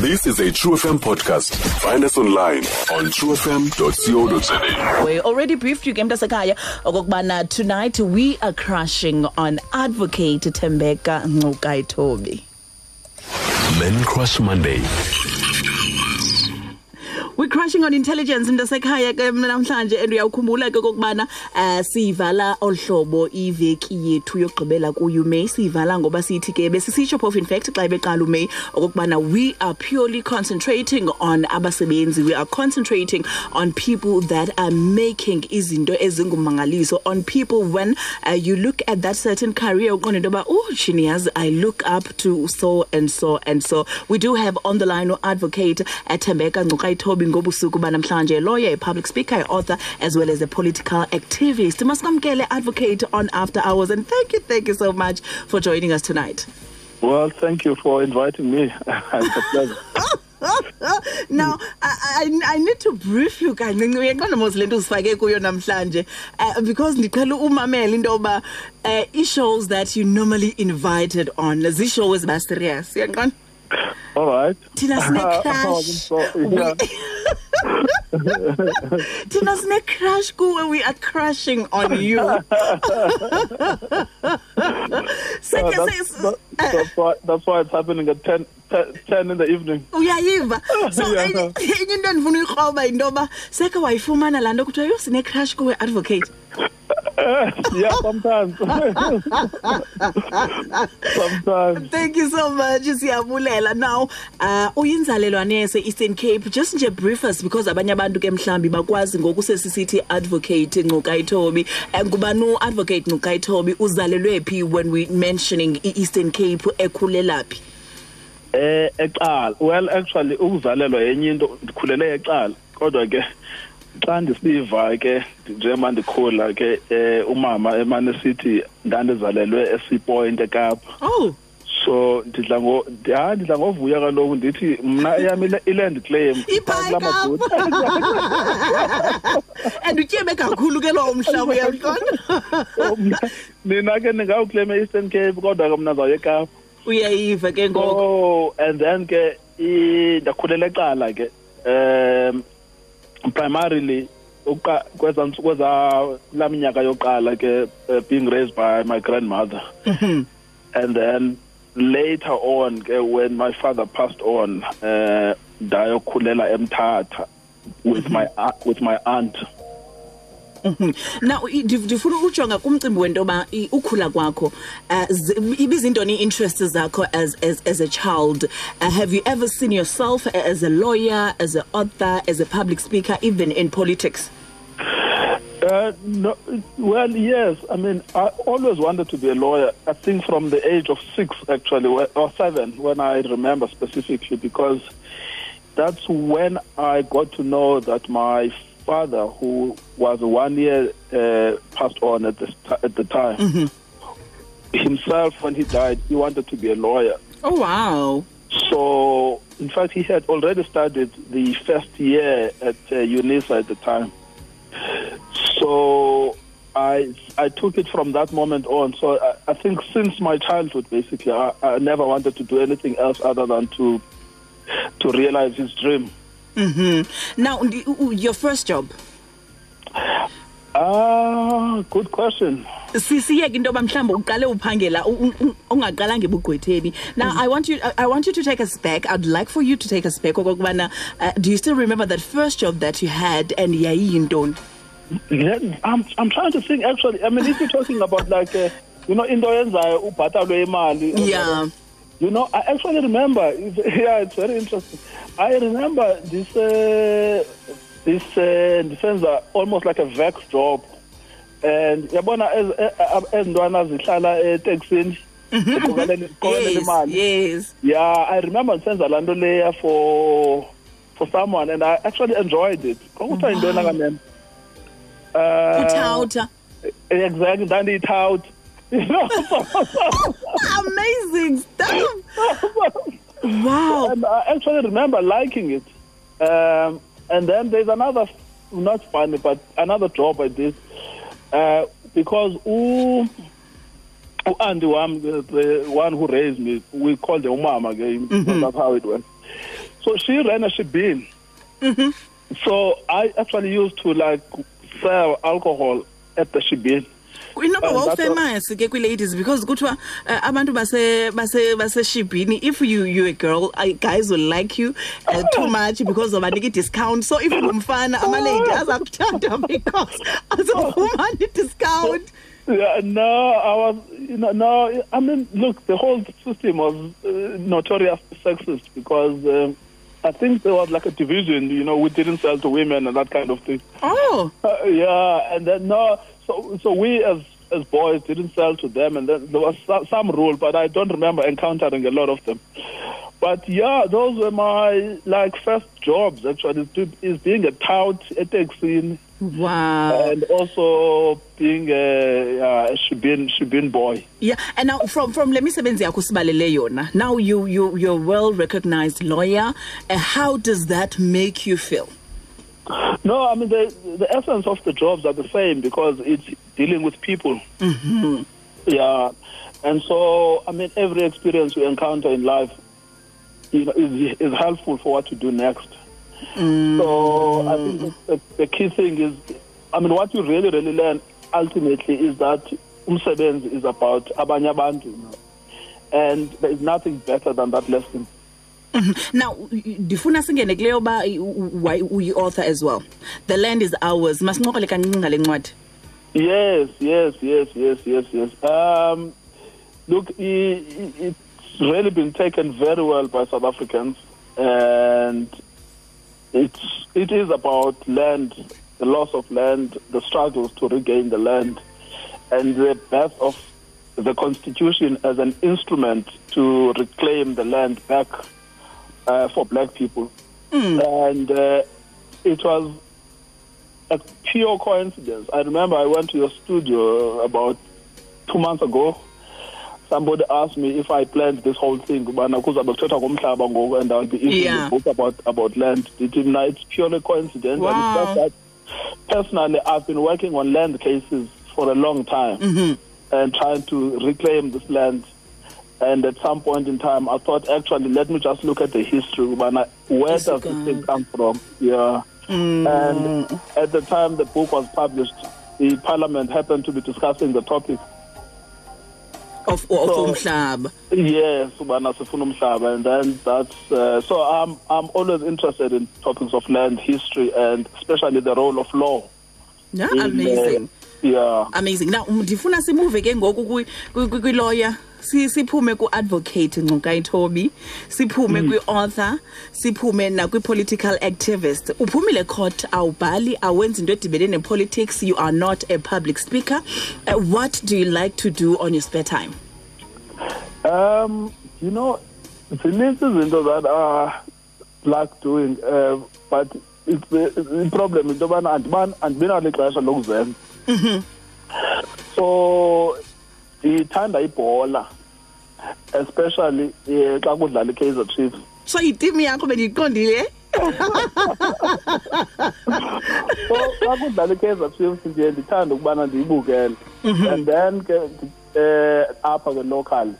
This is a True FM podcast. Find us online on truefm.co.za. We already briefed you Mntasekhaya okokubana tonight we are crushing on advocate Tembeka Ngcukaitobi. Men Crush Monday. We're crushing on intelligence Mntasekhaya ke namhlanje and uyawukhumbula ke kokubana uh, siyivala olhlobo iveki yethu yokugqibela kuyu May. Siyivala ngoba sithi ke besisitsho phofu in fact xa beqala uMay okokubana we are purely concentrating on abasebenzi. We are concentrating on people that are making izinto ezingumangaliso on people when uh, you look at that certain career uqonda into yoba oh shiniyazi I look up to so and so and so. We do have on the line advocate Tembeka Ncukaitobi ngobusuku banamhlanje lawyer a public speaker a author as well as a political activist masikwamkele advocate on after hours and thank you thank you so much for joining us tonight Well, thank you for inviting me. it's a pleasure. now I, I I need to brief you kancinci uyaqonda mos lento uzifake kuyo namhlanje uh, because ndiqhela umamela into yoba uh, i-shows that you normally invited on zii-show ba serious uyaqonda All right. thina I sine-crush wasn't so- yeah. thina sine-crush kuwe we are crushing on you Seke Uh, that's, se- that's, why, that's why it's happening at 10, 10, 10 in the evening. uyayiva so enye into endifuna uyikroba yinto yoba seke wayifumana laa nto kuthiwa yho sinecrash kuwe advocate yeah, sometimes. sometimes. thank you so much siyabulela now uh uyinzalelwane yase-eastern cape just nje brief us because abanye abantu ke mhlambi bakwazi ngoku sesisithi advocate ncukaithobi um ngubani u-advocate ncukaithobi uzalelwe phi when we mentioning i-eastern cape ekhulelaphi Eh eqala. Well, actually ukuzalelwa yenye into ndikhulele eqala. Kodwa ke xa ndisiva ke njengoba ndikhula ke eh umama emane sithi ndandizalelwe eSeapoint eKapa. oh so ndidla ngo ha ndidla ngovuya kaloku ndithi mna eyam ile- i-land claim Ibhayi Kapa. and utyebe kakhulu ke lowo mhlaba uyamqonda So, mna- nina ke ningawuklema eastern cape kodwa ke mna zawuye ekapa uyayiva ke ngoko oh and then ke i- ndakhulela ecala ke um primarily kweza kweza laa minyaka yoqala ke uh, being raised by my grandmother. And then later on ke when my father passed on uh ndayokhulela emthatha with my with my aunt now i- ndif- ndifuna ujonga kumcimbi wento yoba ukhula kwakho uh, zi- ibizintoni ii-interests zakho as, a child. Uh, have you ever seen yourself as a lawyer as an author as a public speaker even in politics? Uh no well yes. I mean i always wanted to be a lawyer i think from the age of 6 actually or 7 when i remember specifically because that's when i got to know that my father who was one year uh, passed on at the at the time himself when he died he wanted to be a lawyer oh wow So, in fact, he had already studied the first year at uh, UNISA at the time. So, I I took it from that moment on. So, I, I think since my childhood, basically, I, I never wanted to do anything else other than to to realize his dream. Now u- u- your first job Ah, good question. sisiyeke into yoba mhlawumbi uqale uphangela ungaqalanga ebugqwetheni now i want you I- want you to take us back i'd like for you to take us back okokubana uh, do you still remember that first job that you had and yayiyintoni I'm I'm trying to think. Actually, I mean, if you're talking about like, uh, you know, into yenzayo ubhatalwe imali. yeah You know, I actually remember. It's, yeah, it's very interesting. I remember this uh, this uh, ndisenza almost like a vex job, and yabona ez- eh, eh, ezintwana zihlala eteksini ziqokelela yes imali. yes Yeah, I remember ndisenza laa nto leya for for someone, and I actually enjoyed it. Kwakuthiwa yintoni kanene? Uh, uthawutha exactly, ndandiyithawuthi. You know, amazing stuff wow and I actually remember liking it. Um, and then there's another, not funny, but another job I did uh, because u Andy wam, the, the one who raised me, we called the umama again. That's how it went. so she ran a shebeen. Mm-hmm. So I actually used to like sell alcohol at the shebeen. Inoba wawufamous ke kwi-ladies because kuthiwa uh, abantu base- base- baseshibhini if you you a girl I, guys will like you uh, too much because obanika i-discount so if ungumfana amalady aza kuthanda because azofumana i-discount Yeah, no, I was, you know, no, I mean, look, the whole system was uh, notorious sexist because um, I think there was like a division, you know, we didn't sell to women and that kind of thing. oh. Uh, yeah, and then no, so so we as as boys didn't sell to them, and then there was some, some rule, but I don't remember encountering a lot of them. But yeah, those were my like first jobs actually. Is being a tout, a taxi, wow and also being a, a shebeen shebeen boy. yeah and now from from le misebenzi yakho sibalele yona now you you you're a well recognized lawyer uh, how does that make you feel No, I mean the the essence of the jobs are the same because it's dealing with people. Mm-hmm. Yeah, and so I mean every experience you encounter in life, you know, is is helpful for what you do next. So I think the, the key thing is, I mean, what you really really learn ultimately is that umsebenzi is about abanye abantu, and there is nothing better than that lesson. Now ndifuna singene kuleyo ba why uyi-author as well. The land is ours. Masincokole kancinci ngale ncwadi. Yes, yes, yes, yes, yes, yes. Um, look, it's really been taken very well by South Africans, and it's it is about land, the loss of land, the struggles to regain the land, and the birth of the constitution as an instrument to reclaim the land back uh, for black people, and uh, it was a pure coincidence. I remember I went to your studio about two months ago. Somebody asked me if I planned this whole thing, ubana kuzabe kuthethwa ngomhlaba ngoku and I'll be issuing Yeah. a book about about land. It, it's purely coincidence. Wow. And it's just that personally, I've been working on land cases for a long time and trying to reclaim this land. And at some point in time, I thought, actually, let me just look at the history. Where does this thing come from? Yeah. And at the time the book was published, the parliament happened to be discussing the topic. of of So- Yes, and then that's uh, so. I'm I'm always interested in topics of land history and especially the role of law. yeah in, uh, amazing yeah. amazing now ndifuna simuve ke ngoku kwi- kwi- kwi- kwi-lawyer si- siphume ku-advocate ncunkayithobi siphume kwi-author. Siphume nakwi-political activist. Uphumile court awubhali awenzi into edibene ne-politics. You are not a public speaker. Uh, what do you like to do on your spare time? Um, you know, zinintsi izinto that I like doing, uh, but iproblem into yobana andibinalo ixesha lokuzenza. So ndithanda ibhola especially eh, xa kudlala i-Kaizer Chiefs. so yitimu yakho bendiyiqondile So xa kudlala i-Kaizer Chiefs ndiye ndithanda ukubana ndiyibukele. And then ke ndi- eh apha ke local.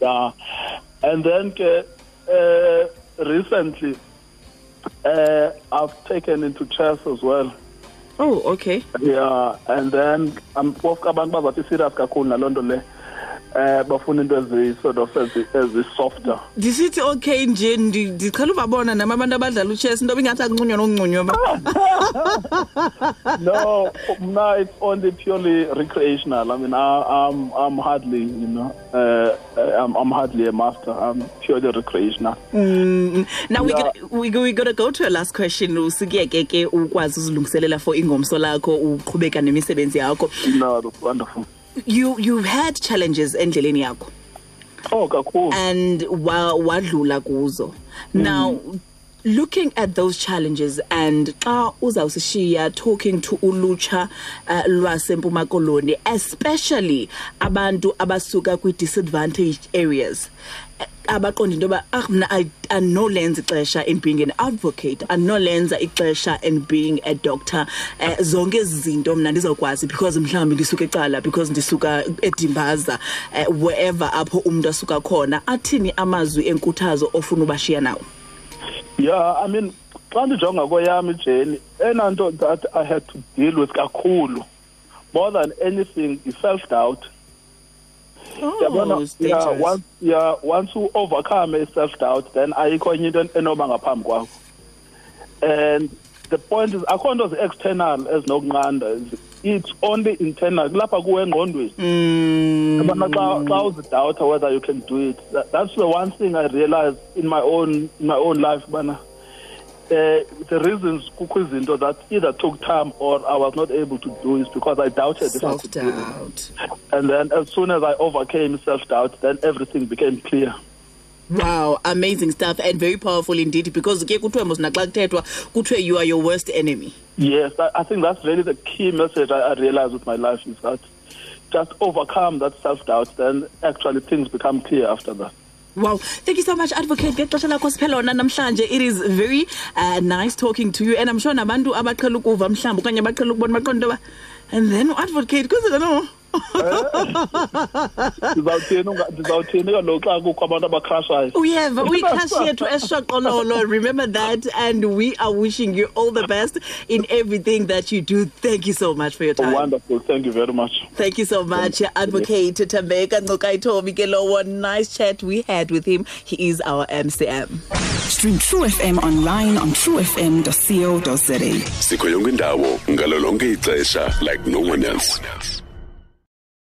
Yeah. And then ke uh, recently uh, I've taken into chess as well. Oh okay Yeah, and then um abantu bazathi serious kakhulu naloo nto le. Eh bafuna into ezisort of ezisofter ezi softer. ndisithi okay nje ndi- ndiqhela ubabona nam abantu abadlala uchess into bingathi ancunywa nokuncunywa ba no, no, it's only purely recreational. I mean, I, I'm I'm hardly, you know, uh, I'm I'm hardly a master. I'm purely recreational. now we Yeah. gonna, we, we gotta go to a last question usikuyeke ke ukwazi uzilungiselela for ingomso lakho uqhubeka nemisebenzi yakho No, that's wonderful. You you've had challenges endleleni yakho Oh, kakhulu. and wa- wadlula kuzo now looking at those challenges and xa uzawusishiya talking to ulutsha uh, lwasempuma koloni especially abantu abasuka kwi-disadvantaged areas eh, abaqonda into yoba ah mna andinolenza ixesha in being an advocate andinolenza ixesha and being a doctor. Uh, zonke ezi zinto mna ndizawukwazi because mhlawumbi ndisuka ecala because ndisuka edimbaza uh, wherever apho umntu asuka khona athini amazwi enkuthazo ofuna ubashiya nawo yeah i mean xa ndijonga kweyam ijeni enanto that i had to deal with kakhulu more than anything i-self doubt. Oh, yeah, once yeah once you overcome a self doubt then ayikho enye into enoba ngaphambi kwakho. And the point is akho nto zi-external ezinokunqanda. It's only internal. Kulapha kuwe engqondweni. Mm, yabona xa xa whether you can do it. That, that's the one thing i realized in my own in my own life bana uh, the reasons kukho izinto that either took time or i was not able to do is because i doubted if i could do it. And then as soon as i overcame self-doubt then everything became clear Wow, amazing stuff and very powerful indeed because ke kuthiwe mos naxa kuthethwa kuthiwe you are your worst enemy. yes I, I think that's really the key message I, I realized with my life is that just overcome that self-doubt then actually things become clear after that. Wow, thank you so much advocate. Ngexesha lakho siphela wona namhlanje. It is very uh, nice talking to you and I'm sure nabantu abaqhela ukuva mhlawumbi okanye abaqhela ukubona baqonda and then advocate kuze no? ndizawuthini unga- ndizawuthini kaloku xa kukho abantu abakrashayo uyeva uyikhashi yethu esishaqololo remember that and we are wishing you all the best in everything that you do thank you so much for your time wonderful thank you very much Thank you so much, Advocate Tembeka Ngcukaitobi Kelowo. Nice chat we had with him. He is our MCM. Stream True FM online on truefm.co.za. sikho yonke indawo ngalo lonke ixesha like no one else